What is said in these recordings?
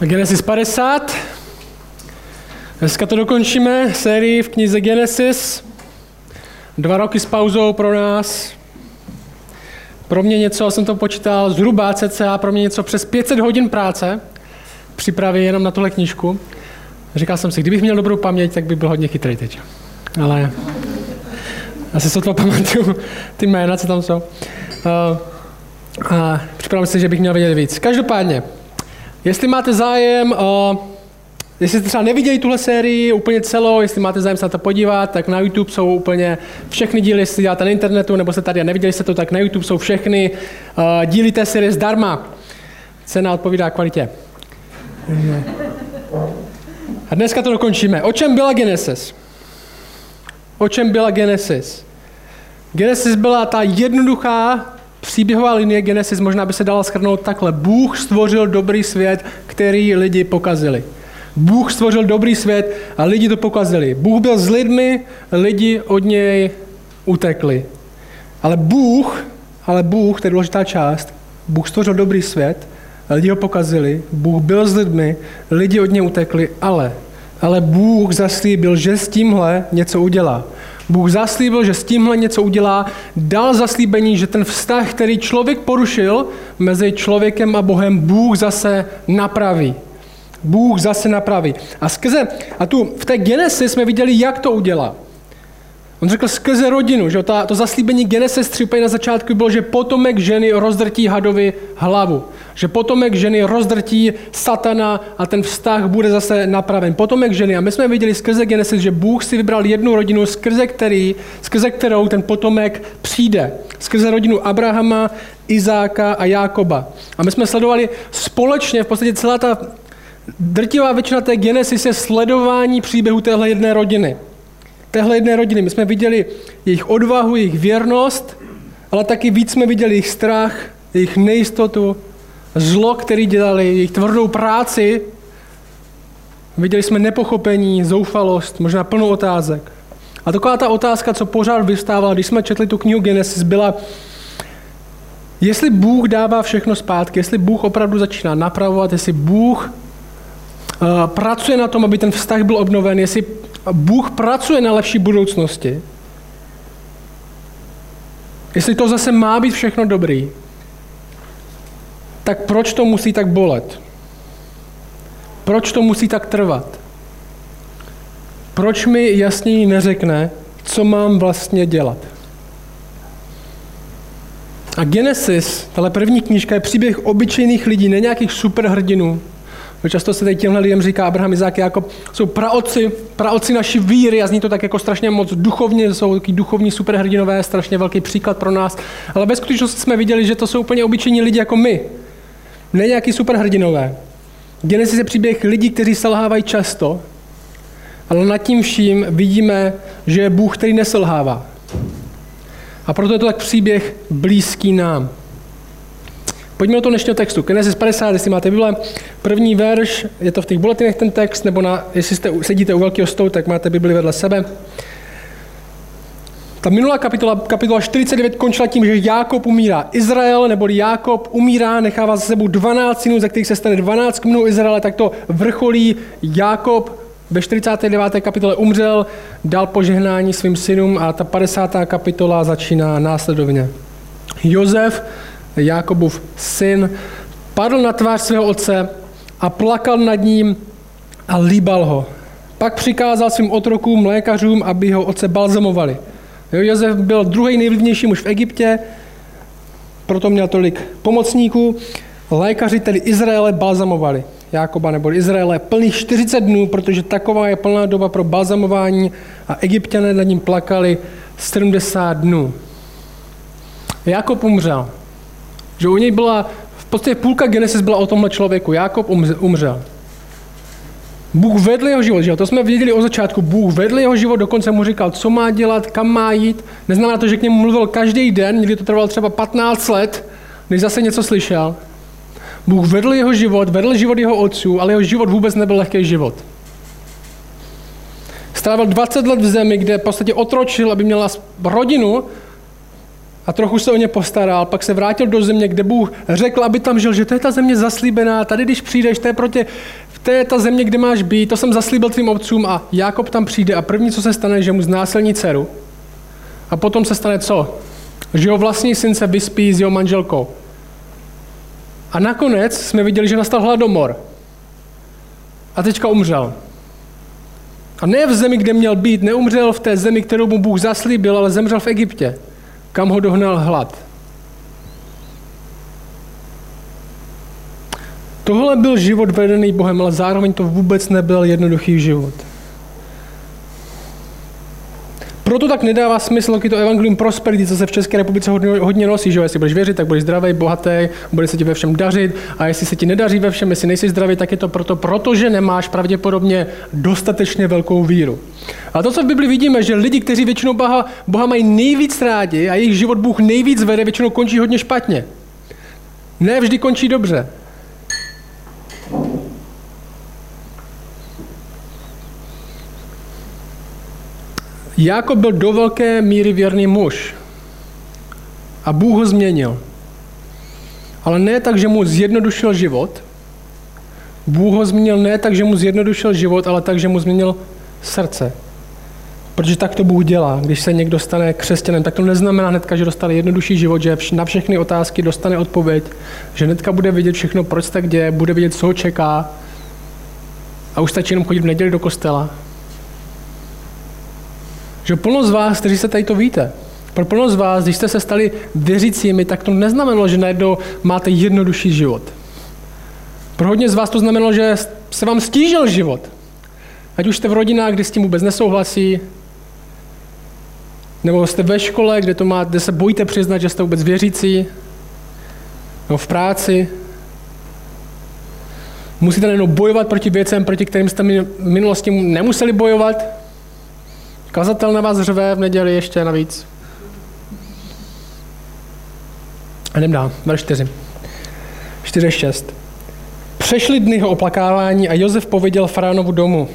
Genesis 50. Dneska to dokončíme, sérii v knize Genesis. Dva roky s pauzou pro nás. Pro mě něco, jsem to počítal, zhruba cca, pro mě něco přes 500 hodin práce přípravy jenom na tuhle knížku. Říkal jsem si, kdybych měl dobrou paměť, tak bych byl hodně chytrý teď. Ale asi to pamatuju ty jména, co tam jsou. Uh, a připravím si, že bych měl vědět víc. Každopádně, jestli máte zájem, uh, jestli jste třeba neviděli tuhle sérii úplně celou, jestli máte zájem se na to podívat, tak na YouTube jsou úplně všechny díly, jestli děláte na internetu, nebo jste tady a neviděli jste to, tak na YouTube jsou všechny uh, díly té série zdarma. Cena odpovídá kvalitě. A dneska to dokončíme. O čem byla Genesis? O čem byla Genesis? Genesis byla ta jednoduchá příběhová linie Genesis, možná by se dala schrnout takhle. Bůh stvořil dobrý svět, který lidi pokazili. Bůh stvořil dobrý svět a lidi to pokazili. Bůh byl s lidmi, lidi od něj utekli. Ale Bůh, ale Bůh, to je důležitá část, Bůh stvořil dobrý svět, lidi ho pokazili, Bůh byl s lidmi, lidi od něj utekli, ale, ale Bůh zaslíbil, že s tímhle něco udělá. Bůh zaslíbil, že s tímhle něco udělá, dal zaslíbení, že ten vztah, který člověk porušil mezi člověkem a Bohem, Bůh zase napraví. Bůh zase napraví. A skrze, a tu v té Genesis jsme viděli, jak to udělá. On řekl skrze rodinu, že to, zaslíbení Genesis 3 na začátku bylo, že potomek ženy rozdrtí hadovi hlavu. Že potomek ženy rozdrtí satana a ten vztah bude zase napraven. Potomek ženy. A my jsme viděli skrze Genesis, že Bůh si vybral jednu rodinu, skrze, který, skrze kterou ten potomek přijde. Skrze rodinu Abrahama, Izáka a Jákoba. A my jsme sledovali společně, v podstatě celá ta drtivá většina té Genesis je sledování příběhu téhle jedné rodiny téhle jedné rodiny. My jsme viděli jejich odvahu, jejich věrnost, ale taky víc jsme viděli jejich strach, jejich nejistotu, zlo, který dělali, jejich tvrdou práci. Viděli jsme nepochopení, zoufalost, možná plnou otázek. A taková ta otázka, co pořád vystávala, když jsme četli tu knihu Genesis, byla, jestli Bůh dává všechno zpátky, jestli Bůh opravdu začíná napravovat, jestli Bůh uh, pracuje na tom, aby ten vztah byl obnoven, jestli Bůh pracuje na lepší budoucnosti, jestli to zase má být všechno dobrý, tak proč to musí tak bolet? Proč to musí tak trvat? Proč mi jasněji neřekne, co mám vlastně dělat? A Genesis, tahle první knížka, je příběh obyčejných lidí, ne nějakých superhrdinů, Často se tady těmhle lidem říká Abraham, Izák, jako jsou praoci, praoci naší víry a zní to tak jako strašně moc duchovně, jsou takový duchovní superhrdinové, strašně velký příklad pro nás. Ale ve skutečnosti jsme viděli, že to jsou úplně obyčejní lidi jako my. Ne nějaký superhrdinové. Genesis je příběh lidí, kteří selhávají často, ale nad tím vším vidíme, že je Bůh, který neselhává. A proto je to tak příběh blízký nám. Pojďme do toho dnešního textu. Genesis 50, jestli máte Bible, první verš, je to v těch bulletinech ten text, nebo na, jestli jste, sedíte u velkého stolu, tak máte Bibli vedle sebe. Ta minulá kapitola, kapitola 49, končila tím, že Jákob umírá. Izrael, neboli Jákob umírá, nechává za sebou 12 synů, ze kterých se stane 12 kmenů Izraele, tak to vrcholí Jákob ve 49. kapitole umřel, dal požehnání svým synům a ta 50. kapitola začíná následovně. Jozef Jákobův syn, padl na tvář svého otce a plakal nad ním a líbal ho. Pak přikázal svým otrokům, lékařům, aby ho otce balzamovali. Jo, Josef byl druhý nejvlivnější muž v Egyptě, proto měl tolik pomocníků. Lékaři tedy Izraele balzamovali. Jákoba nebo Izraele plných 40 dnů, protože taková je plná doba pro balzamování a egyptiané nad ním plakali 70 dnů. Jakob umřel. Že u něj byla, v podstatě půlka Genesis byla o tomhle člověku. Jakob umřel. Bůh vedl jeho život, že? to jsme věděli od začátku. Bůh vedl jeho život, dokonce mu říkal, co má dělat, kam má jít. Neznamená to, že k němu mluvil každý den, někdy to trvalo třeba 15 let, než zase něco slyšel. Bůh vedl jeho život, vedl život jeho otců, ale jeho život vůbec nebyl lehký život. Strávil 20 let v zemi, kde v podstatě otročil, aby měla rodinu, a trochu se o ně postaral, pak se vrátil do země, kde Bůh řekl, aby tam žil, že to je ta země zaslíbená, tady když přijdeš, to je, proti, to je ta země, kde máš být, to jsem zaslíbil tvým otcům a Jakob tam přijde a první, co se stane, že mu znásilní dceru. A potom se stane co? Že jeho vlastní syn se vyspí s jeho manželkou. A nakonec jsme viděli, že nastal hladomor. A teďka umřel. A ne v zemi, kde měl být, neumřel v té zemi, kterou mu Bůh zaslíbil, ale zemřel v Egyptě, kam ho dohnal hlad. Tohle byl život vedený Bohem, ale zároveň to vůbec nebyl jednoduchý život. Proto tak nedává smysl taky to evangelium prosperity, co se v České republice hodně, hodně nosí, že jestli budeš věřit, tak budeš zdravý, bohatý, bude se ti ve všem dařit a jestli se ti nedaří ve všem, jestli nejsi zdravý, tak je to proto, protože nemáš pravděpodobně dostatečně velkou víru. A to, co v Bibli vidíme, že lidi, kteří většinou Boha, Boha mají nejvíc rádi a jejich život Bůh nejvíc vede, většinou končí hodně špatně. Ne vždy končí dobře. Jakob byl do velké míry věrný muž. A Bůh ho změnil. Ale ne tak, že mu zjednodušil život. Bůh ho změnil ne tak, že mu zjednodušil život, ale tak, že mu změnil srdce. Protože tak to Bůh dělá. Když se někdo stane křesťanem, tak to neznamená hnedka, že dostane jednodušší život, že na všechny otázky dostane odpověď, že hnedka bude vidět všechno, proč tak děje, bude vidět, co ho čeká a už stačí jenom chodit v neděli do kostela že plno z vás, kteří se tady to víte, pro plno z vás, když jste se stali věřícími, tak to neznamenalo, že najednou máte jednodušší život. Pro hodně z vás to znamenalo, že se vám stížil život. Ať už jste v rodinách, kde s tím vůbec nesouhlasí, nebo jste ve škole, kde, to má, kde se bojíte přiznat, že jste vůbec věřící, nebo v práci. Musíte najednou bojovat proti věcem, proti kterým jste v minulosti nemuseli bojovat, Kazatel na vás řve v neděli ještě navíc. A jdem dál, verš 4. 4.6. Přešly dny jeho oplakávání a Josef pověděl faránovu domu.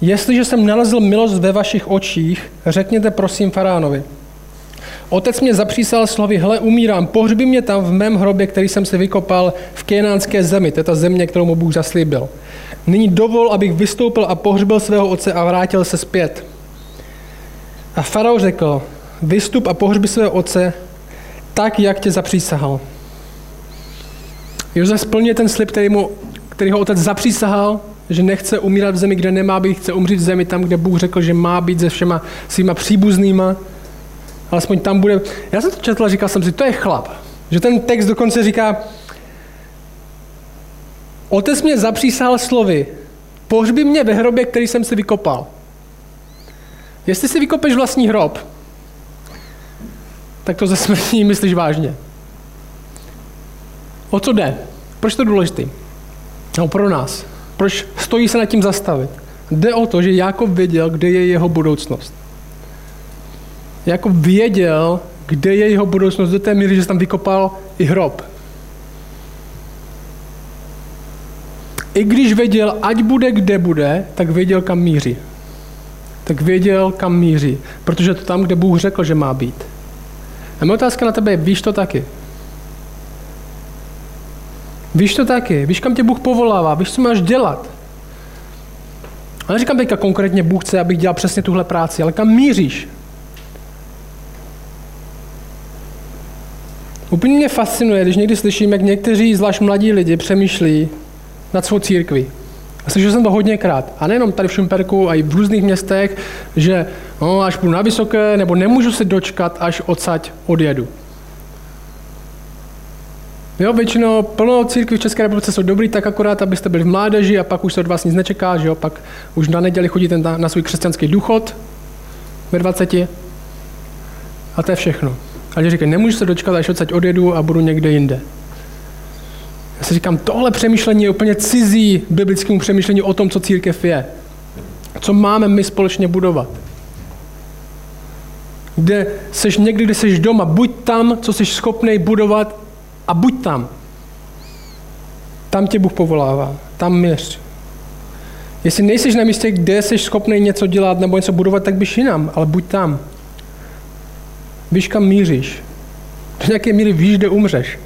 Jestliže jsem nalezl milost ve vašich očích, řekněte prosím faránovi. Otec mě zapřísal slovy, hle, umírám, pohřbi mě tam v mém hrobě, který jsem si vykopal v kénánské zemi, to je ta země, kterou mu Bůh zaslíbil. Nyní dovol, abych vystoupil a pohřbil svého otce a vrátil se zpět. A farao řekl, vystup a pohřbi svého otce tak, jak tě zapřísahal. Josef splnil ten slib, který, mu, který ho otec zapřísahal, že nechce umírat v zemi, kde nemá být, chce umřít v zemi tam, kde Bůh řekl, že má být se všema svýma příbuznýma. Alespoň tam bude... Já jsem to četl a říkal jsem si, to je chlap. Že ten text dokonce říká, otec mě zapřísahal slovy, pohřbi mě ve hrobě, který jsem si vykopal. Jestli si vykopeš vlastní hrob, tak to ze smrtí myslíš vážně. O co jde? Proč to je důležité? No pro nás. Proč stojí se nad tím zastavit? Jde o to, že Jakob věděl, kde je jeho budoucnost. Jakob věděl, kde je jeho budoucnost do té míry, že tam vykopal i hrob. I když věděl, ať bude kde bude, tak věděl, kam míří tak věděl, kam míří, protože to tam, kde Bůh řekl, že má být. A moje otázka na tebe je, víš to taky? Víš to taky? Víš, kam tě Bůh povolává? Víš, co máš dělat? A neříkám teďka konkrétně, Bůh chce, abych dělal přesně tuhle práci, ale kam míříš? Úplně mě fascinuje, když někdy slyším, jak někteří, zvlášť mladí lidi, přemýšlí nad svou církví. A slyšel jsem to hodněkrát. A nejenom tady v Šumperku, a i v různých městech, že no, až budu na vysoké, nebo nemůžu se dočkat, až odsaď odjedu. Jo, většinou plno církví v České republice jsou dobrý tak akorát, abyste byli v mládeži a pak už se od vás nic nečeká, že jo, pak už na neděli chodíte na, na svůj křesťanský důchod ve 20. A to je všechno. Ale říkají, nemůžu se dočkat, až odsaď odjedu a budu někde jinde. Já si říkám, tohle přemýšlení je úplně cizí biblickému přemýšlení o tom, co církev je. Co máme my společně budovat. Kde seš někdy, kde seš doma, buď tam, co jsi schopný budovat a buď tam. Tam tě Bůh povolává. Tam měř. Jestli nejsi na místě, kde jsi schopný něco dělat nebo něco budovat, tak běž jinam, ale buď tam. Víš, kam míříš. Do nějaké míry víš, kde umřeš.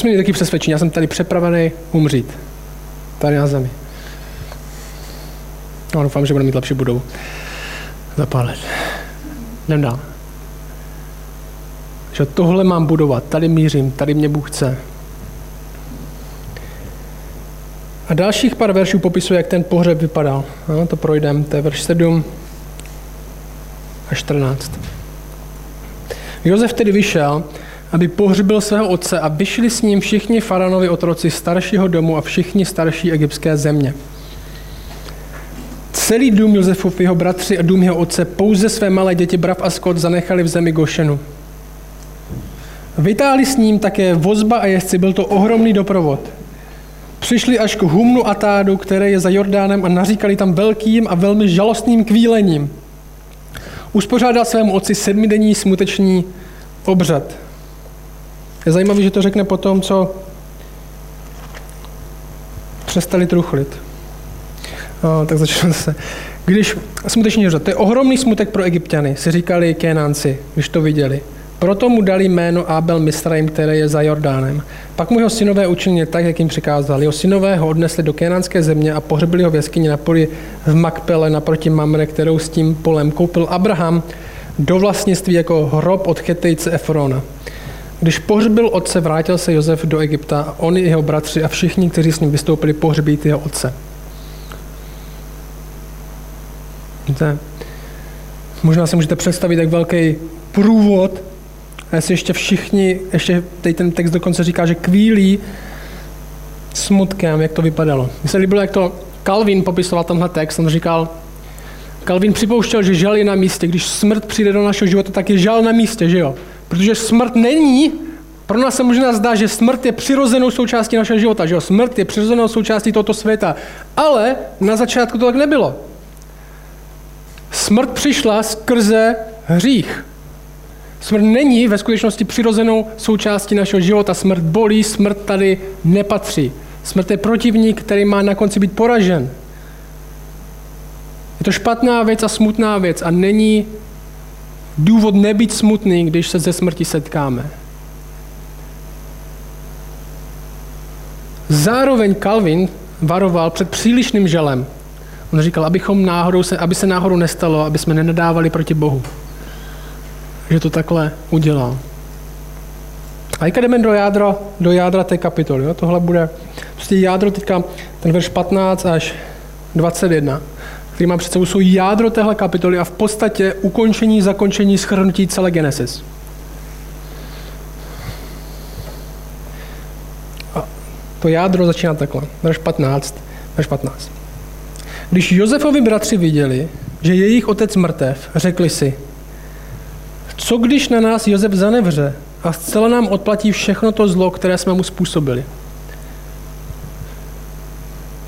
Jsme měli taky přesvědčení, já jsem tady přepravený umřít. Tady na zemi. No, doufám, že budeme mít lepší budovu. Za pár let. Jdem dál. Že tohle mám budovat, tady mířím, tady mě Bůh chce. A dalších pár veršů popisuje, jak ten pohřeb vypadal. No, to projdeme, to je verš 7 a 14. Josef tedy vyšel, aby pohřbil svého otce a vyšli s ním všichni faranovi otroci staršího domu a všichni starší egyptské země. Celý dům Josefův, jeho bratři a dům jeho otce, pouze své malé děti Brav a Skot zanechali v zemi Gošenu. Vytáhli s ním také vozba a jezdci, byl to ohromný doprovod. Přišli až k Humnu a Tádu, které je za Jordánem a naříkali tam velkým a velmi žalostným kvílením. Uspořádal svému otci sedmidenní smuteční obřad. Je zajímavé, že to řekne po tom, co přestali truchlit. No, tak začnu se. Když smuteční obřad, to je ohromný smutek pro egyptiany, si říkali Kénánci, když to viděli. Proto mu dali jméno Abel Misraim, které je za Jordánem. Pak mu jeho synové učinili tak, jak jim přikázali. Jeho synové ho odnesli do kénánské země a pohřbili ho v jeskyni na poli v Makpele naproti Mamre, kterou s tím polem koupil Abraham do vlastnictví jako hrob od Chetejce Efrona. Když pohřbil otce, vrátil se Josef do Egypta on i jeho bratři a všichni, kteří s ním vystoupili, pohřbít jeho otce. Víte, možná si můžete představit, jak velký průvod a jestli ještě všichni, ještě teď ten text dokonce říká, že kvílí smutkem, jak to vypadalo. Mně se líbilo, jak to Calvin popisoval tenhle text. On říkal, Calvin připouštěl, že žal je na místě. Když smrt přijde do našeho života, tak je žal na místě, že jo? Protože smrt není, pro nás se možná zdá, že smrt je přirozenou součástí našeho života, že jo? Smrt je přirozenou součástí tohoto světa. Ale na začátku to tak nebylo. Smrt přišla skrze hřích. Smrt není ve skutečnosti přirozenou součástí našeho života. Smrt bolí, smrt tady nepatří. Smrt je protivník, který má na konci být poražen. Je to špatná věc a smutná věc a není důvod nebýt smutný, když se ze smrti setkáme. Zároveň Calvin varoval před přílišným žalem. On říkal, abychom náhodou se, aby se náhodou nestalo, aby jsme nenadávali proti Bohu že to takhle udělal. A teďka jdeme do jádra, do jádra té kapitoly. Jo? Tohle bude prostě jádro teďka, ten verš 15 až 21, který má před sebou, jsou jádro téhle kapitoly a v podstatě ukončení, zakončení, schrnutí celé Genesis. A to jádro začíná takhle. Verš 15. Verš 15. Když Josefovi bratři viděli, že jejich otec mrtev, řekli si, co když na nás Josef zanevře a zcela nám odplatí všechno to zlo, které jsme mu způsobili?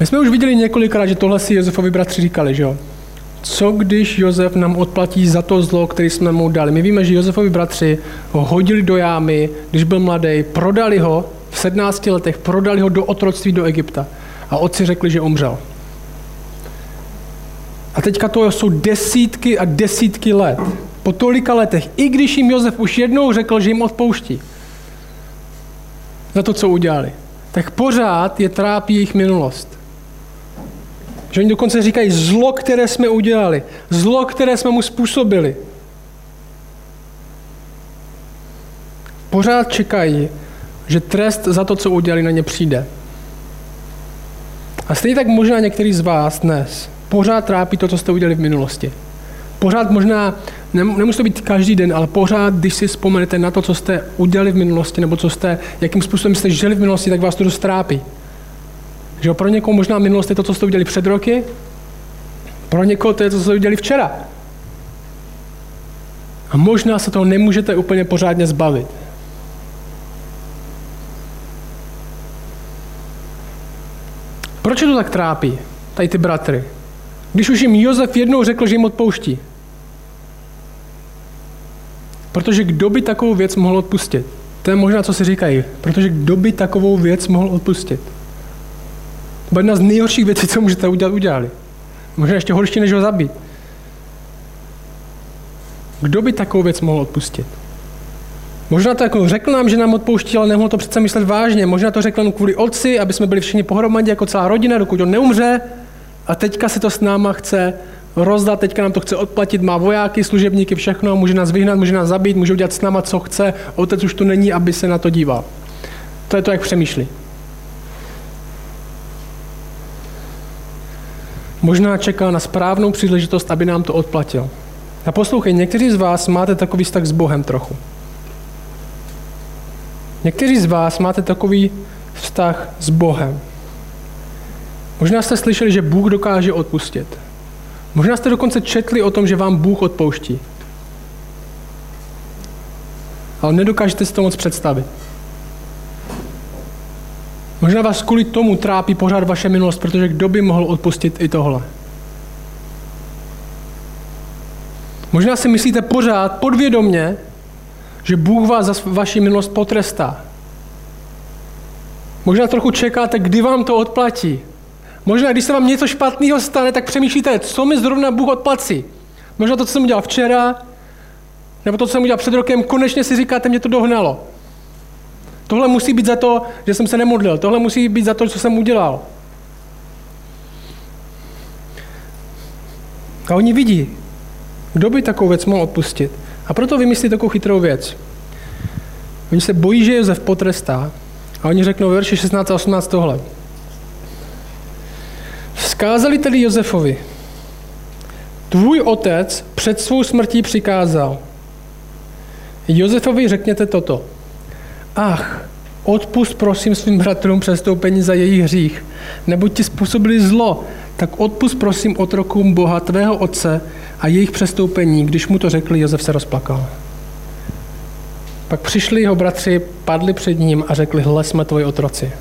My jsme už viděli několikrát, že tohle si Josefovi bratři říkali, že jo? Co když Josef nám odplatí za to zlo, které jsme mu dali? My víme, že Josefovi bratři ho hodili do jámy, když byl mladý, prodali ho v 17 letech, prodali ho do otroctví do Egypta. A otci řekli, že umřel. A teďka to jsou desítky a desítky let po tolika letech, i když jim Josef už jednou řekl, že jim odpouští za to, co udělali, tak pořád je trápí jejich minulost. Že oni dokonce říkají zlo, které jsme udělali, zlo, které jsme mu způsobili. Pořád čekají, že trest za to, co udělali, na ně přijde. A stejně tak možná některý z vás dnes pořád trápí to, co jste udělali v minulosti. Pořád možná nemusí to být každý den, ale pořád, když si vzpomenete na to, co jste udělali v minulosti, nebo co jste, jakým způsobem jste žili v minulosti, tak vás to dost trápí. Že pro někoho možná minulost je to, co jste udělali před roky, pro někoho to je to, co jste udělali včera. A možná se toho nemůžete úplně pořádně zbavit. Proč je to tak trápí, tady ty bratry? Když už jim Josef jednou řekl, že jim odpouští. Protože kdo by takovou věc mohl odpustit? To je možná, co si říkají. Protože kdo by takovou věc mohl odpustit? To jedna z nejhorších věcí, co můžete udělat, udělali. Možná ještě horší, než ho zabít. Kdo by takovou věc mohl odpustit? Možná to jako řekl nám, že nám odpouští, ale nemohl to přece myslet vážně. Možná to řekl jen kvůli otci, aby jsme byli všichni pohromadě jako celá rodina, dokud on neumře. A teďka se to s náma chce rozdat, teďka nám to chce odplatit, má vojáky, služebníky, všechno, může nás vyhnat, může nás zabít, může udělat s náma, co chce. Otec už tu není, aby se na to díval. To je to, jak přemýšlí. Možná čeká na správnou příležitost, aby nám to odplatil. A poslouchej, někteří z vás máte takový vztah s Bohem trochu. Někteří z vás máte takový vztah s Bohem. Možná jste slyšeli, že Bůh dokáže odpustit. Možná jste dokonce četli o tom, že vám Bůh odpouští. Ale nedokážete si to moc představit. Možná vás kvůli tomu trápí pořád vaše minulost, protože kdo by mohl odpustit i tohle? Možná si myslíte pořád podvědomně, že Bůh vás za vaši minulost potrestá. Možná trochu čekáte, kdy vám to odplatí. Možná, když se vám něco špatného stane, tak přemýšlíte, co mi zrovna Bůh odplací. Možná to, co jsem udělal včera, nebo to, co jsem udělal před rokem, konečně si říkáte, mě to dohnalo. Tohle musí být za to, že jsem se nemodlil. Tohle musí být za to, co jsem udělal. A oni vidí, kdo by takovou věc mohl odpustit. A proto vymyslí takovou chytrou věc. Oni se bojí, že Josef potrestá. A oni řeknou v verši 16 a 18 tohle. Vzkázali tedy Josefovi, tvůj otec před svou smrtí přikázal. Josefovi řekněte toto. Ach, odpust prosím svým bratrům přestoupení za jejich hřích, neboť ti způsobili zlo, tak odpust prosím otrokům Boha tvého otce a jejich přestoupení. Když mu to řekli, Josef se rozplakal. Pak přišli jeho bratři, padli před ním a řekli, hle, jsme tvoji otroci.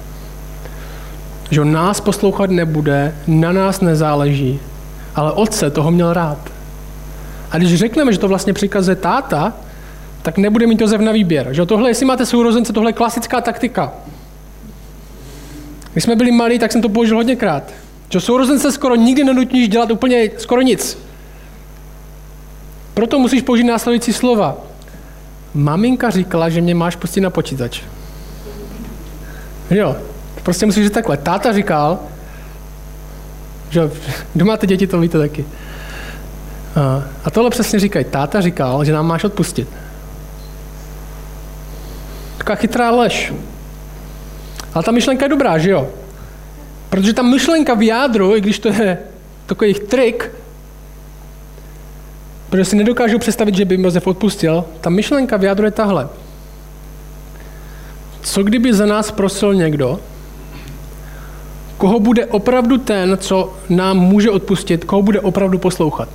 Že on nás poslouchat nebude, na nás nezáleží, ale otce toho měl rád. A když řekneme, že to vlastně přikazuje táta, tak nebude mít Josef na výběr. Že tohle, jestli máte sourozence, tohle je klasická taktika. Když jsme byli malí, tak jsem to použil hodněkrát. Že sourozence skoro nikdy nenutíš dělat úplně skoro nic. Proto musíš použít následující slova. Maminka říkala, že mě máš pustit na počítač. Jo, prostě musíš říct takhle. Táta říkal, že kdo máte děti, to víte taky. A tohle přesně říkají. Táta říkal, že nám máš odpustit. Taková chytrá lež. Ale ta myšlenka je dobrá, že jo? Protože ta myšlenka v jádru, i když to je takový trik, protože si nedokážu představit, že by Josef odpustil, ta myšlenka v jádru je tahle. Co kdyby za nás prosil někdo, koho bude opravdu ten, co nám může odpustit, koho bude opravdu poslouchat?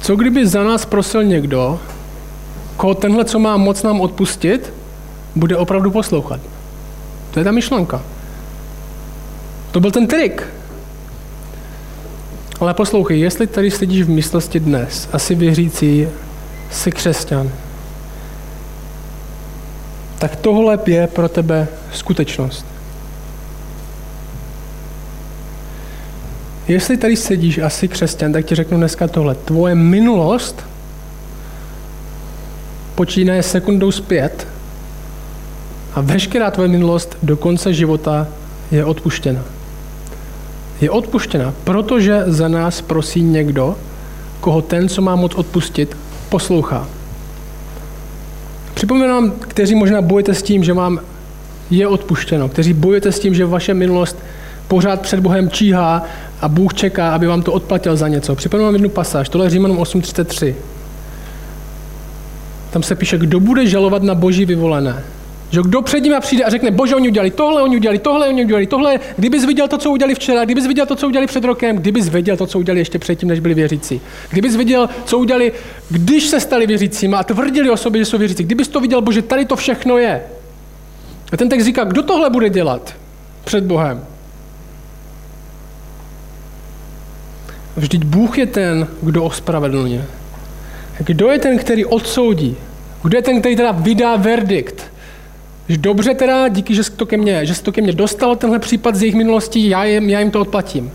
Co kdyby za nás prosil někdo, koho tenhle, co má moc nám odpustit, bude opravdu poslouchat. To je ta myšlenka. To byl ten trik. Ale poslouchej, jestli tady sedíš v místnosti dnes, asi věřící, jsi křesťan, tak tohle je pro tebe skutečnost. Jestli tady sedíš a jsi křesťan, tak ti řeknu dneska tohle. Tvoje minulost počínaje sekundou zpět a veškerá tvoje minulost do konce života je odpuštěna. Je odpuštěna, protože za nás prosí někdo, koho ten, co má moc odpustit, poslouchá. Připomínám, kteří možná bojujete s tím, že vám je odpuštěno, kteří bojujete s tím, že vaše minulost pořád před Bohem číhá a Bůh čeká, aby vám to odplatil za něco. Připomínám jednu pasáž, tohle je Římanům 8.33. Tam se píše, kdo bude žalovat na boží vyvolené. Že kdo před ním přijde a řekne, bože, oni udělali tohle, oni udělali tohle, oni udělali tohle, kdybys viděl to, co udělali včera, kdybys viděl to, co udělali před rokem, kdybys viděl to, co udělali ještě předtím, než byli věřící. Kdybys viděl, co udělali, když se stali věřícími a tvrdili o sobě, že jsou věřící. Kdybys to viděl, bože, tady to všechno je. A ten text říká, kdo tohle bude dělat před Bohem? Vždyť Bůh je ten, kdo ospravedlňuje. Kdo je ten, který odsoudí? Kdo je ten, který teda vydá verdikt? Dobře teda, díky, že se to ke mně, že se to ke mně dostalo, tenhle případ z jejich minulostí, já jim, já jim to odplatím.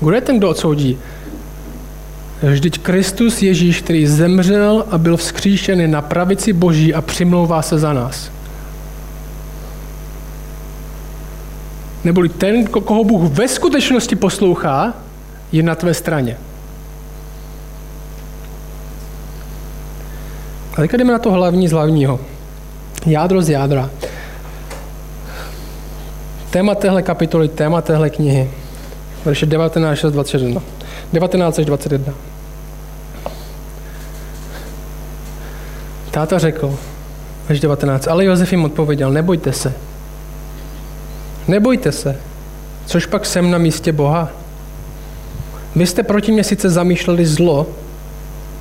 Kdo je ten, kdo odsoudí? Vždyť Kristus Ježíš, který zemřel a byl vzkříšený na pravici Boží a přimlouvá se za nás. Neboli ten, koho Bůh ve skutečnosti poslouchá, je na tvé straně. A teďka jdeme na to hlavní z hlavního. Jádro z jádra. Téma téhle kapitoly, téma téhle knihy. Verše 19 až 21. 19 až 21. Táta řekl, až 19, ale Josef jim odpověděl, nebojte se. Nebojte se. Což pak jsem na místě Boha? Vy jste proti mě sice zamýšleli zlo,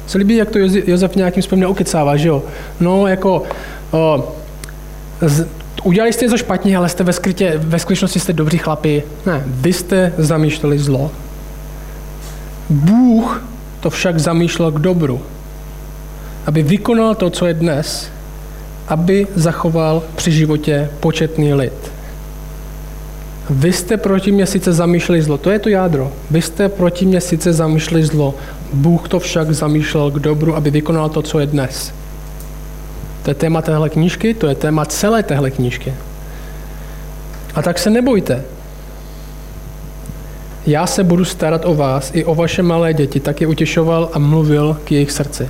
se líbí, jak to Josef nějakým způsobem neukecává, že jo? No, jako, o, z, udělali jste něco špatně, ale jste ve, skrytě, ve skutečnosti jste dobří chlapi. Ne, vy jste zamýšleli zlo. Bůh to však zamýšlel k dobru aby vykonal to, co je dnes, aby zachoval při životě početný lid. Vy jste proti mě sice zamýšleli zlo, to je to jádro. Vy jste proti mě sice zamýšleli zlo, Bůh to však zamýšlel k dobru, aby vykonal to, co je dnes. To je téma téhle knížky, to je téma celé téhle knížky. A tak se nebojte. Já se budu starat o vás i o vaše malé děti, tak je utěšoval a mluvil k jejich srdci.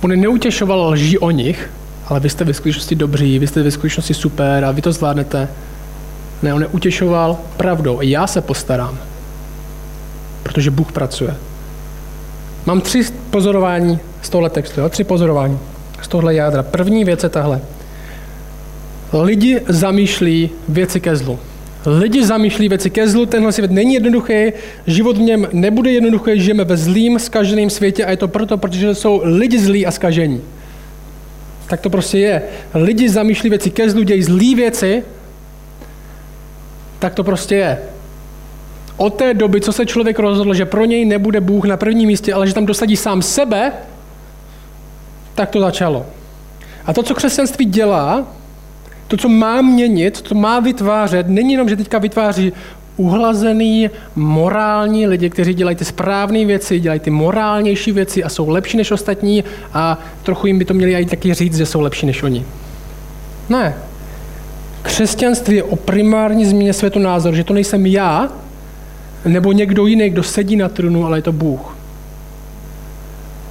On neutěšoval lží o nich, ale vy jste ve skutečnosti dobří, vy jste ve skutečnosti super a vy to zvládnete. Ne, on neutěšoval pravdou. Já se postarám, protože Bůh pracuje. Mám tři pozorování z tohle textu, jo? tři pozorování z tohle jádra. První věc je tahle. Lidi zamýšlí věci ke zlu. Lidi zamýšlí věci ke zlu, tenhle svět není jednoduchý, život v něm nebude jednoduchý, žijeme ve zlým, skaženém světě a je to proto, protože jsou lidi zlí a skažení. Tak to prostě je. Lidi zamýšlí věci ke zlu, dějí zlý věci, tak to prostě je. Od té doby, co se člověk rozhodl, že pro něj nebude Bůh na prvním místě, ale že tam dosadí sám sebe, tak to začalo. A to, co křesťanství dělá, to, co má měnit, co má vytvářet, není jenom, že teďka vytváří uhlazený, morální lidi, kteří dělají ty správné věci, dělají ty morálnější věci a jsou lepší než ostatní a trochu jim by to měli i taky říct, že jsou lepší než oni. Ne. Křesťanství je o primární změně světonázoru, že to nejsem já, nebo někdo jiný, kdo sedí na trůnu, ale je to Bůh.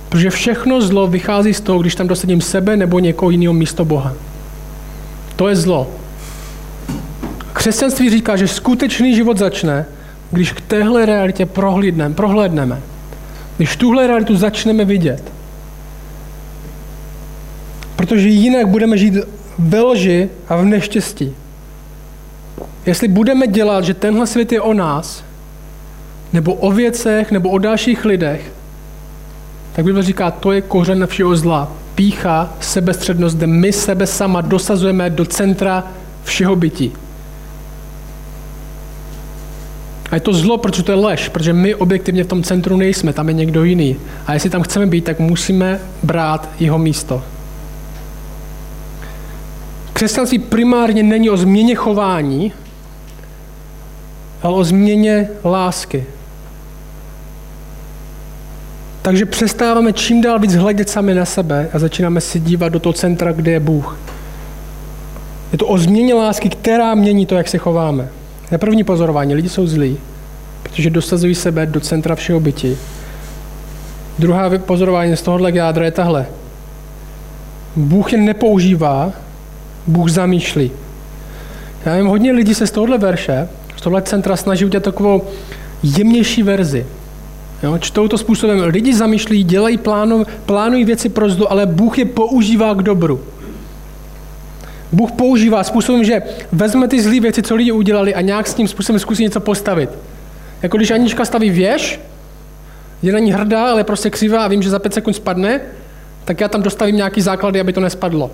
Protože všechno zlo vychází z toho, když tam dosadím sebe nebo někoho jiného místo Boha. To je zlo. Křesťanství říká, že skutečný život začne, když k téhle realitě prohlídneme, prohlédneme. Když tuhle realitu začneme vidět. Protože jinak budeme žít ve lži a v neštěstí. Jestli budeme dělat, že tenhle svět je o nás, nebo o věcech, nebo o dalších lidech, tak Bible říká, to je kořen všeho zla pícha, sebestřednost, kde my sebe sama dosazujeme do centra všeho bytí. A je to zlo, protože to je lež, protože my objektivně v tom centru nejsme, tam je někdo jiný. A jestli tam chceme být, tak musíme brát jeho místo. Křesťanství primárně není o změně chování, ale o změně lásky. Takže přestáváme čím dál víc hledět sami na sebe a začínáme si dívat do toho centra, kde je Bůh. Je to o změně lásky, která mění to, jak se chováme. Na první pozorování, lidi jsou zlí, protože dosazují sebe do centra všeho bytí. Druhá pozorování z tohohle jádra je tahle. Bůh je nepoužívá, Bůh zamýšlí. Já vím, hodně lidí se z tohohle verše, z tohohle centra snaží udělat takovou jemnější verzi. Jo, čtou to způsobem, lidi zamýšlí, dělají plánu, plánují věci pro zlo, ale Bůh je používá k dobru. Bůh používá způsobem, že vezme ty zlé věci, co lidi udělali a nějak s tím způsobem zkusí něco postavit. Jako když Anička staví věž, je na ní hrdá, ale prostě křivá a vím, že za pět sekund spadne, tak já tam dostavím nějaký základy, aby to nespadlo.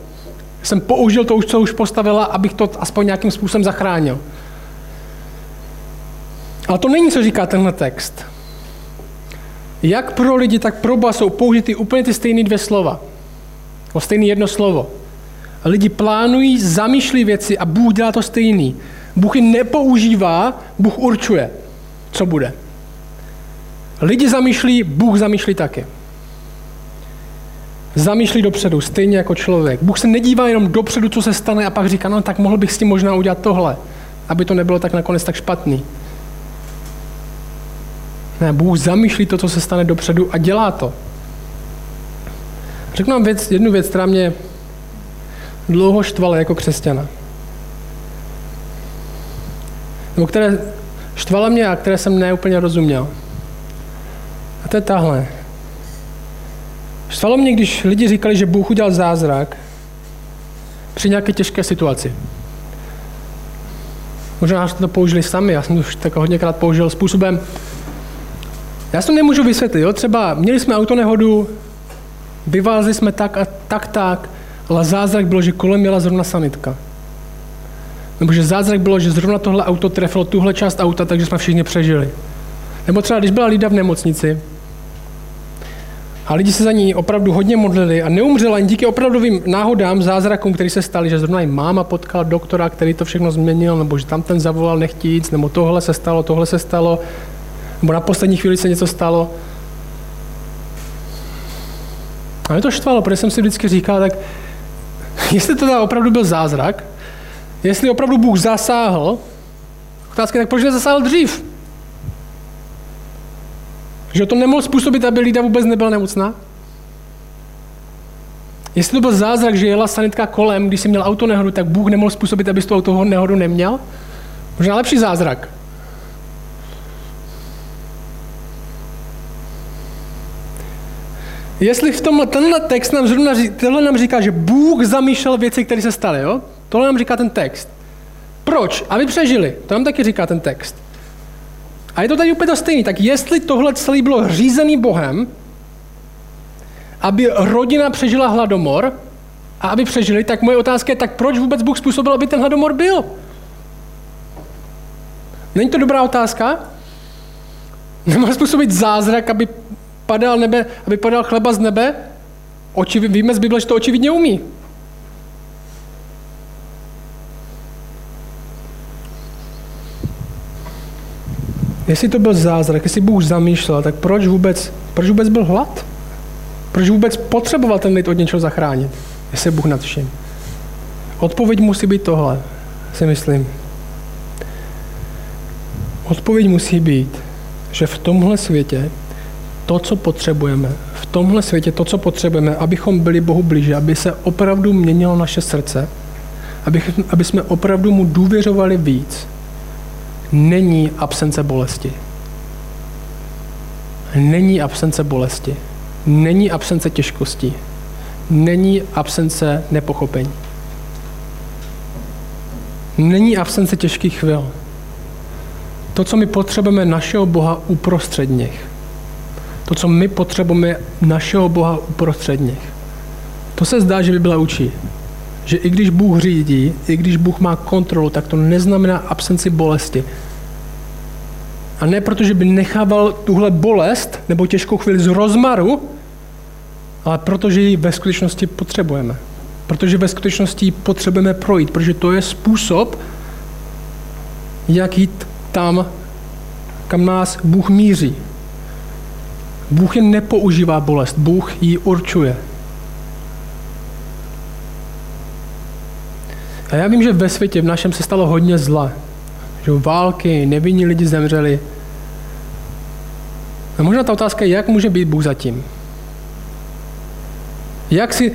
Jsem použil to co už postavila, abych to aspoň nějakým způsobem zachránil. Ale to není, co říká tenhle text. Jak pro lidi, tak pro Boha jsou použity úplně ty stejné dvě slova. O stejné jedno slovo. Lidi plánují, zamýšlí věci a Bůh dělá to stejný. Bůh je nepoužívá, Bůh určuje. co bude. Lidi zamýšlí, Bůh zamýšlí taky. Zamýšlí dopředu, stejně jako člověk. Bůh se nedívá jenom dopředu, co se stane a pak říká, no tak mohl bych s tím možná udělat tohle, aby to nebylo tak nakonec tak špatný. Ne, Bůh zamýšlí to, co se stane dopředu a dělá to. Řeknu vám věc, jednu věc, která mě dlouho štvala jako křesťana. Nebo které štvala mě a které jsem neúplně rozuměl. A to je tahle. Štvalo mě, když lidi říkali, že Bůh udělal zázrak při nějaké těžké situaci. Možná jste to použili sami, já jsem to už tak hodněkrát použil způsobem, já to nemůžu vysvětlit, jo? třeba měli jsme autonehodu, vyvázli jsme tak a tak, tak, ale zázrak bylo, že kolem měla zrovna sanitka. Nebo že zázrak bylo, že zrovna tohle auto trefilo tuhle část auta, takže jsme všichni přežili. Nebo třeba, když byla Lída v nemocnici, a lidi se za ní opravdu hodně modlili a neumřela jen díky opravdovým náhodám, zázrakům, který se staly, že zrovna i máma potkala doktora, který to všechno změnil, nebo že tam ten zavolal nechtíc, nebo tohle se stalo, tohle se stalo, nebo na poslední chvíli se něco stalo. A mě to štvalo, protože jsem si vždycky říkal, tak jestli to teda opravdu byl zázrak, jestli opravdu Bůh zasáhl, otázka tak proč nezasáhl dřív? Že to nemohl způsobit, aby Lída vůbec nebyla nemocná? Jestli to byl zázrak, že jela sanitka kolem, když si měl auto nehodu, tak Bůh nemohl způsobit, aby tu auto nehodu neměl? Možná lepší zázrak. Jestli v tomhle, tenhle text nám zrovna tenhle nám říká, že Bůh zamýšlel věci, které se staly, jo? Tohle nám říká ten text. Proč? Aby přežili. To nám taky říká ten text. A je to tady úplně to stejné. Tak jestli tohle celé bylo řízený Bohem, aby rodina přežila hladomor a aby přežili, tak moje otázka je, tak proč vůbec Bůh způsobil, aby ten hladomor byl? Není to dobrá otázka? Nemá způsobit zázrak, aby padal, nebe, aby padal chleba z nebe? Očivi, víme z Bible, že to očividně umí. Jestli to byl zázrak, jestli Bůh zamýšlel, tak proč vůbec, proč vůbec byl hlad? Proč vůbec potřeboval ten lid od něčeho zachránit? Jestli Bůh nad vším. Odpověď musí být tohle, si myslím. Odpověď musí být, že v tomhle světě to, co potřebujeme, v tomhle světě to, co potřebujeme, abychom byli Bohu blíže, aby se opravdu měnilo naše srdce, aby, aby jsme opravdu mu důvěřovali víc, není absence bolesti. Není absence bolesti. Není absence těžkosti. Není absence nepochopení. Není absence těžkých chvil. To, co my potřebujeme našeho Boha uprostřed nich. To, co my potřebujeme našeho Boha uprostřed nich. To se zdá, že by byla učí. Že i když Bůh řídí, i když Bůh má kontrolu, tak to neznamená absenci bolesti. A ne proto, že by nechával tuhle bolest nebo těžkou chvíli z rozmaru, ale protože ji ve skutečnosti potřebujeme. Protože ve skutečnosti potřebujeme projít, protože to je způsob, jak jít tam, kam nás Bůh míří. Bůh je nepoužívá bolest, Bůh ji určuje. A já vím, že ve světě v našem se stalo hodně zla. Že války, nevinní lidi zemřeli. A možná ta otázka je, jak může být Bůh zatím? Jak, si,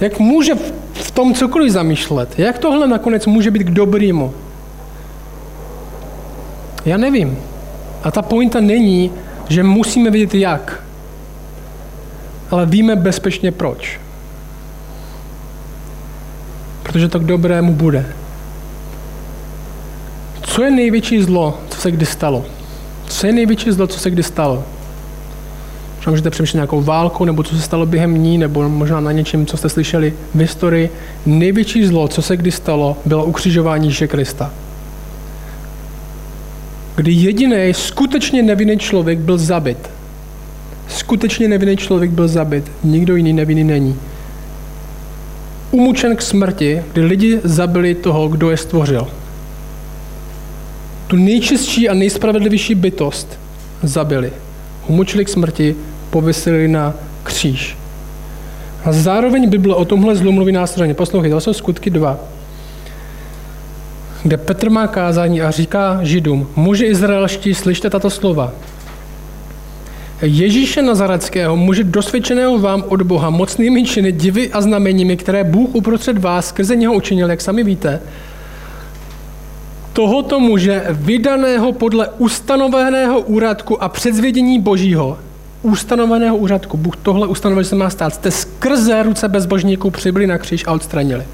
jak může v tom cokoliv zamýšlet? Jak tohle nakonec může být k dobrýmu? Já nevím. A ta pointa není, že musíme vědět jak, ale víme bezpečně proč. Protože to k dobrému bude. Co je největší zlo, co se kdy stalo? Co je největší zlo, co se kdy stalo? Možná můžete přemýšlet nějakou válku, nebo co se stalo během ní, nebo možná na něčem, co jste slyšeli v historii. Největší zlo, co se kdy stalo, bylo ukřižování Ježíše Krista. Kdy jediný skutečně nevinný člověk byl zabit. Skutečně nevinný člověk byl zabit. Nikdo jiný nevinný není. Umučen k smrti, kdy lidi zabili toho, kdo je stvořil. tu nejčistší a nejspravedlivější bytost zabili. Umučili k smrti, pověsili na kříž. A zároveň Bible o tomhle zlu mluví následně. Poslouchejte, to jsou skutky 2 kde Petr má kázání a říká židům, muži izraelští, slyšte tato slova. Ježíše Nazareckého, muže dosvědčeného vám od Boha, mocnými činy, divy a znameními, které Bůh uprostřed vás skrze něho učinil, jak sami víte, tohoto muže, vydaného podle ustanoveného úradku a předzvědění Božího, ustanoveného úřadku, Bůh tohle ustanovil, že se má stát, jste skrze ruce bezbožníků přibyli na kříž a odstranili.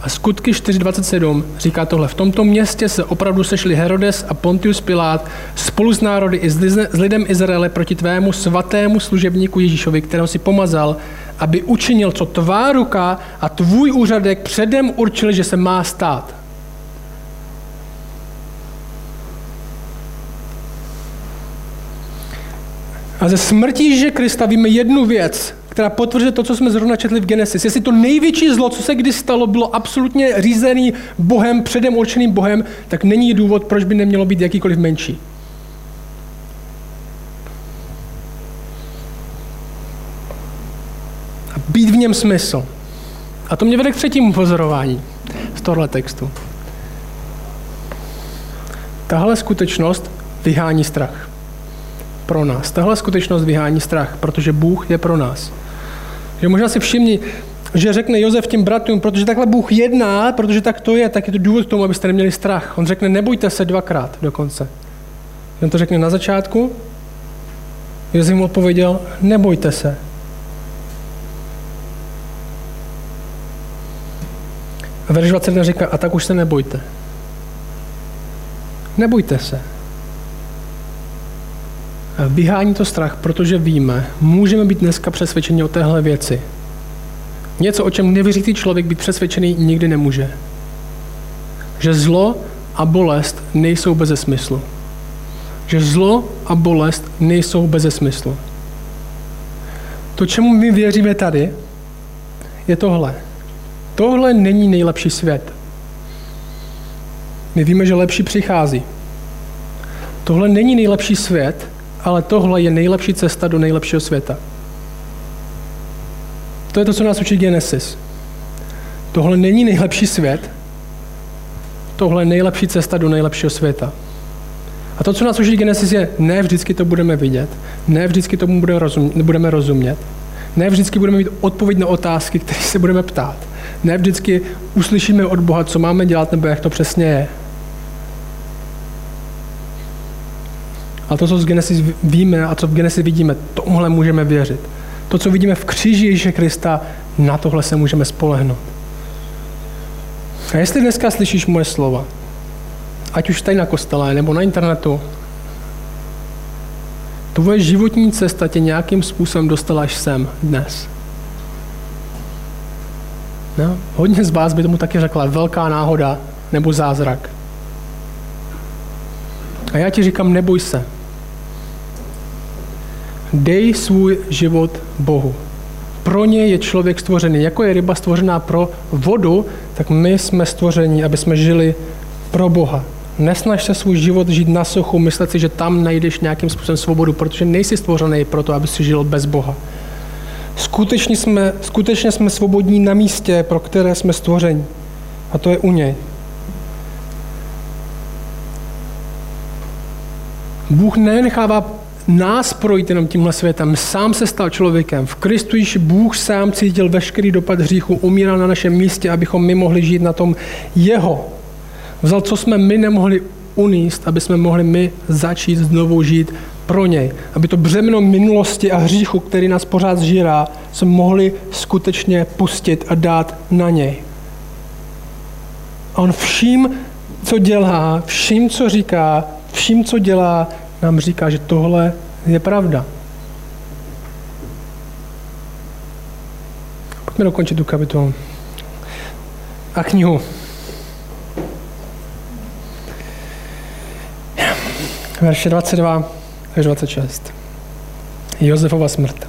A skutky 4.27 říká tohle. V tomto městě se opravdu sešli Herodes a Pontius Pilát spolu s národy i s lidem Izraele proti tvému svatému služebníku Ježíšovi, kterého si pomazal, aby učinil, co tvá ruka a tvůj úřadek předem určili, že se má stát. A ze smrti Krista víme jednu věc, která potvrzuje to, co jsme zrovna četli v Genesis. Jestli to největší zlo, co se kdy stalo, bylo absolutně řízený Bohem, předem určeným Bohem, tak není důvod, proč by nemělo být jakýkoliv menší. A být v něm smysl. A to mě vede k třetímu pozorování z tohle textu. Tahle skutečnost vyhání strach pro nás. Tahle skutečnost vyhání strach, protože Bůh je pro nás. Že možná si všimni, že řekne Jozef těm bratrům, protože takhle Bůh jedná, protože tak to je, tak je to důvod k tomu, abyste neměli strach. On řekne, nebojte se dvakrát dokonce. On to řekne na začátku, Jozef mu odpověděl, nebojte se. A verš 21 říká, a tak už se nebojte. Nebojte se. Vyhání to strach, protože víme, můžeme být dneska přesvědčeni o téhle věci. Něco, o čem nevěřící člověk být přesvědčený nikdy nemůže. Že zlo a bolest nejsou bez smyslu. Že zlo a bolest nejsou bez smyslu. To, čemu my věříme tady, je tohle. Tohle není nejlepší svět. My víme, že lepší přichází. Tohle není nejlepší svět, ale tohle je nejlepší cesta do nejlepšího světa. To je to, co nás učí Genesis. Tohle není nejlepší svět, tohle je nejlepší cesta do nejlepšího světa. A to, co nás učí Genesis, je, ne vždycky to budeme vidět, ne vždycky tomu budeme rozumět, ne vždycky budeme mít odpověď na otázky, které se budeme ptát. Ne vždycky uslyšíme od Boha, co máme dělat, nebo jak to přesně je. A to, co z Genesis víme a co v Genesis vidíme, tomuhle můžeme věřit. To, co vidíme v kříži Ježíše Krista, na tohle se můžeme spolehnout. A jestli dneska slyšíš moje slova, ať už tady na kostele nebo na internetu, tvoje životní cesta tě nějakým způsobem dostala až sem dnes. No, hodně z vás by tomu taky řekla velká náhoda nebo zázrak. A já ti říkám, neboj se. Dej svůj život Bohu. Pro ně je člověk stvořený. Jako je ryba stvořená pro vodu, tak my jsme stvoření, aby jsme žili pro Boha. Nesnaž se svůj život žít na suchu, myslet si, že tam najdeš nějakým způsobem svobodu, protože nejsi stvořený pro to, aby si žil bez Boha. Skutečně jsme, skutečně jsme svobodní na místě, pro které jsme stvoření. A to je u něj. Bůh nenechává nás projít jenom tímhle světem. Sám se stal člověkem. V Kristu již Bůh sám cítil veškerý dopad hříchu, umíral na našem místě, abychom my mohli žít na tom jeho. Vzal, co jsme my nemohli uníst, aby jsme mohli my začít znovu žít pro něj. Aby to břemeno minulosti a hříchu, který nás pořád zžírá, jsme mohli skutečně pustit a dát na něj. A on vším, co dělá, vším, co říká, vším, co dělá, nám říká, že tohle je pravda. Pojďme dokončit tu kapitolu. A knihu. Verše 22 až 26. Josefova smrt.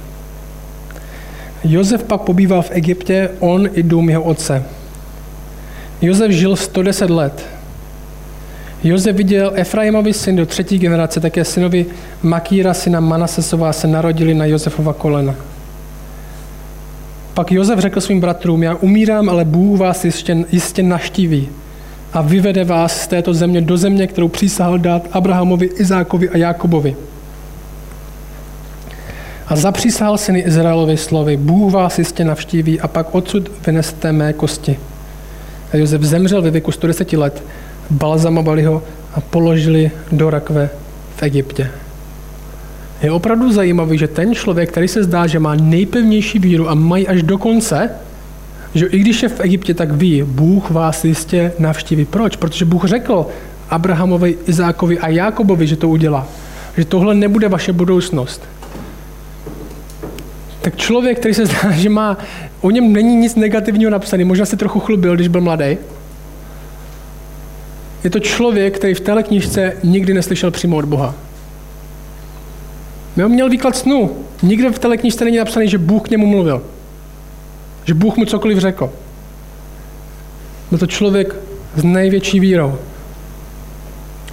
Josef pak pobýval v Egyptě, on i dům jeho otce. Josef žil 110 let Josef viděl Efraimovi syn do třetí generace, také synovi Makíra, syna Manasesova, se narodili na Josefova kolena. Pak Josef řekl svým bratrům, já umírám, ale Bůh vás jistě, jistě naštíví a vyvede vás z této země do země, kterou přísahal dát Abrahamovi, Izákovi a Jákobovi. A zapřísahal syny Izraelovi slovy, Bůh vás jistě navštíví a pak odsud vyneste mé kosti. A Josef zemřel ve věku 110 let, balzamovali ho a položili do rakve v Egyptě. Je opravdu zajímavý, že ten člověk, který se zdá, že má nejpevnější víru a mají až do konce, že i když je v Egyptě, tak ví, Bůh vás jistě navštíví. Proč? Protože Bůh řekl Abrahamovi, Izákovi a Jákobovi, že to udělá. Že tohle nebude vaše budoucnost. Tak člověk, který se zdá, že má, o něm není nic negativního napsané, možná se trochu chlubil, když byl mladý, je to člověk, který v téhle knižce nikdy neslyšel přímo od Boha. On měl výklad snu. Nikde v téhle knižce není napsaný, že Bůh k němu mluvil. Že Bůh mu cokoliv řekl. Byl to člověk s největší vírou.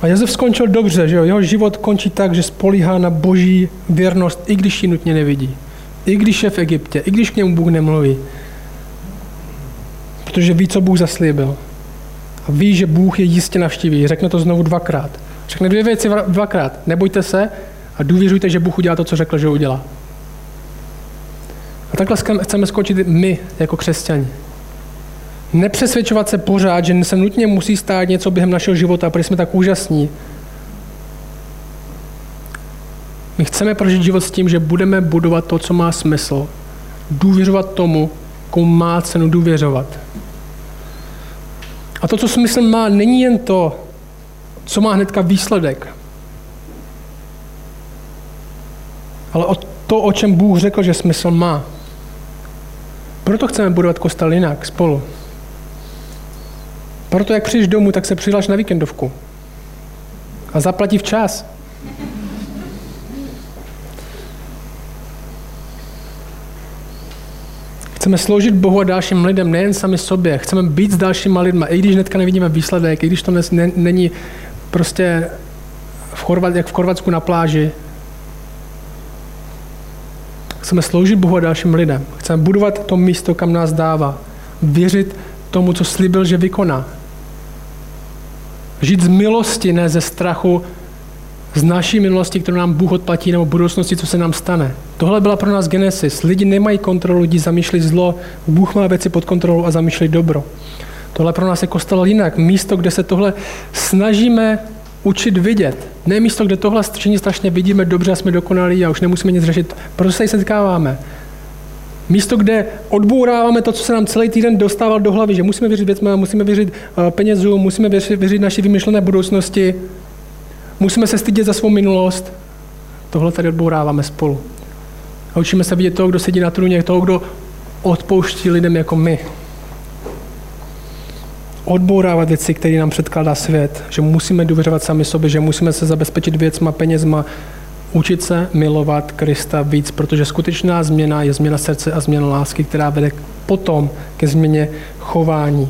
A Josef skončil dobře, že jo? jeho život končí tak, že spolíhá na boží věrnost, i když ji nutně nevidí. I když je v Egyptě, i když k němu Bůh nemluví. Protože ví, co Bůh zaslíbil. A ví, že Bůh je jistě navštíví. Řekne to znovu dvakrát. Řekne dvě věci dvakrát. Nebojte se a důvěřujte, že Bůh udělá to, co řekl, že udělá. A takhle chceme skončit my jako křesťani. Nepřesvědčovat se pořád, že se nutně musí stát něco během našeho života, protože jsme tak úžasní. My chceme prožít život s tím, že budeme budovat to, co má smysl. Důvěřovat tomu, komu má cenu důvěřovat. A to, co smysl má, není jen to, co má hnedka výsledek, ale o to, o čem Bůh řekl, že smysl má. Proto chceme budovat kostel jinak, spolu. Proto, jak přijdeš domů, tak se přihlaš na víkendovku. A zaplatí včas. Chceme sloužit Bohu a dalším lidem, nejen sami sobě. Chceme být s dalšíma lidma, i když hnedka nevidíme výsledek, i když to ne, není prostě v Chorvat, jak v Chorvatsku na pláži. Chceme sloužit Bohu a dalším lidem. Chceme budovat to místo, kam nás dává. Věřit tomu, co slíbil, že vykoná. Žít z milosti, ne ze strachu, z naší minulosti, kterou nám Bůh odplatí, nebo budoucnosti, co se nám stane. Tohle byla pro nás Genesis. Lidi nemají kontrolu, lidi zamýšlí zlo, Bůh má věci pod kontrolou a zamýšlí dobro. Tohle pro nás je kostel jinak. Místo, kde se tohle snažíme učit vidět. Ne místo, kde tohle všichni strašně vidíme dobře a jsme dokonalí a už nemusíme nic řešit. Proto se setkáváme. Místo, kde odbouráváme to, co se nám celý týden dostával do hlavy, že musíme věřit věcmi, musíme věřit uh, penězům, musíme věřit, věřit naší vymyšlené budoucnosti, musíme se stydět za svou minulost. Tohle tady odbouráváme spolu. A učíme se vidět toho, kdo sedí na trůně, toho, kdo odpouští lidem jako my odbourávat věci, které nám předkládá svět, že musíme důvěřovat sami sobě, že musíme se zabezpečit věcma, penězma, učit se milovat Krista víc, protože skutečná změna je změna srdce a změna lásky, která vede potom ke změně chování.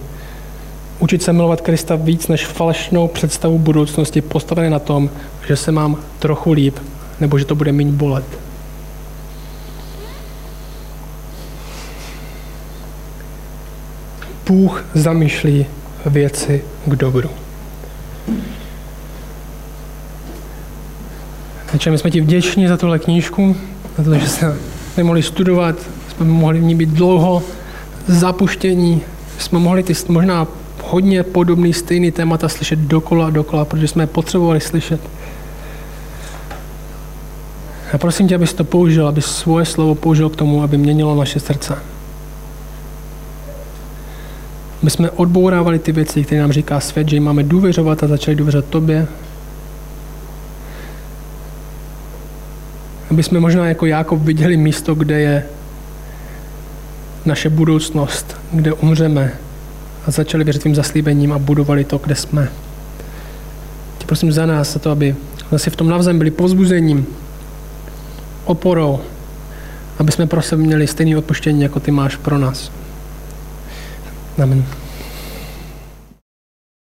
Učit se milovat Krista víc než falešnou představu budoucnosti postavené na tom, že se mám trochu líp, nebo že to bude méně bolet. Bůh zamýšlí věci k dobru. Takže my jsme ti vděční za tuhle knížku, za to, že jsme mohli studovat, jsme mohli v ní být dlouho, zapuštění, jsme mohli ty možná hodně podobný, stejný témata slyšet dokola a dokola, protože jsme je potřebovali slyšet. A prosím tě, abys to použil, aby svoje slovo použil k tomu, aby měnilo naše srdce. My jsme odbourávali ty věci, které nám říká svět, že jim máme důvěřovat a začali důvěřovat tobě. Aby jsme možná jako Jákob viděli místo, kde je naše budoucnost, kde umřeme a začali věřit tvým zaslíbením a budovali to, kde jsme. Tě prosím za nás, za to, aby zase v tom navzem byli pozbuzením, oporou, aby jsme pro sebe měli stejné odpuštění, jako ty máš pro nás. Amen.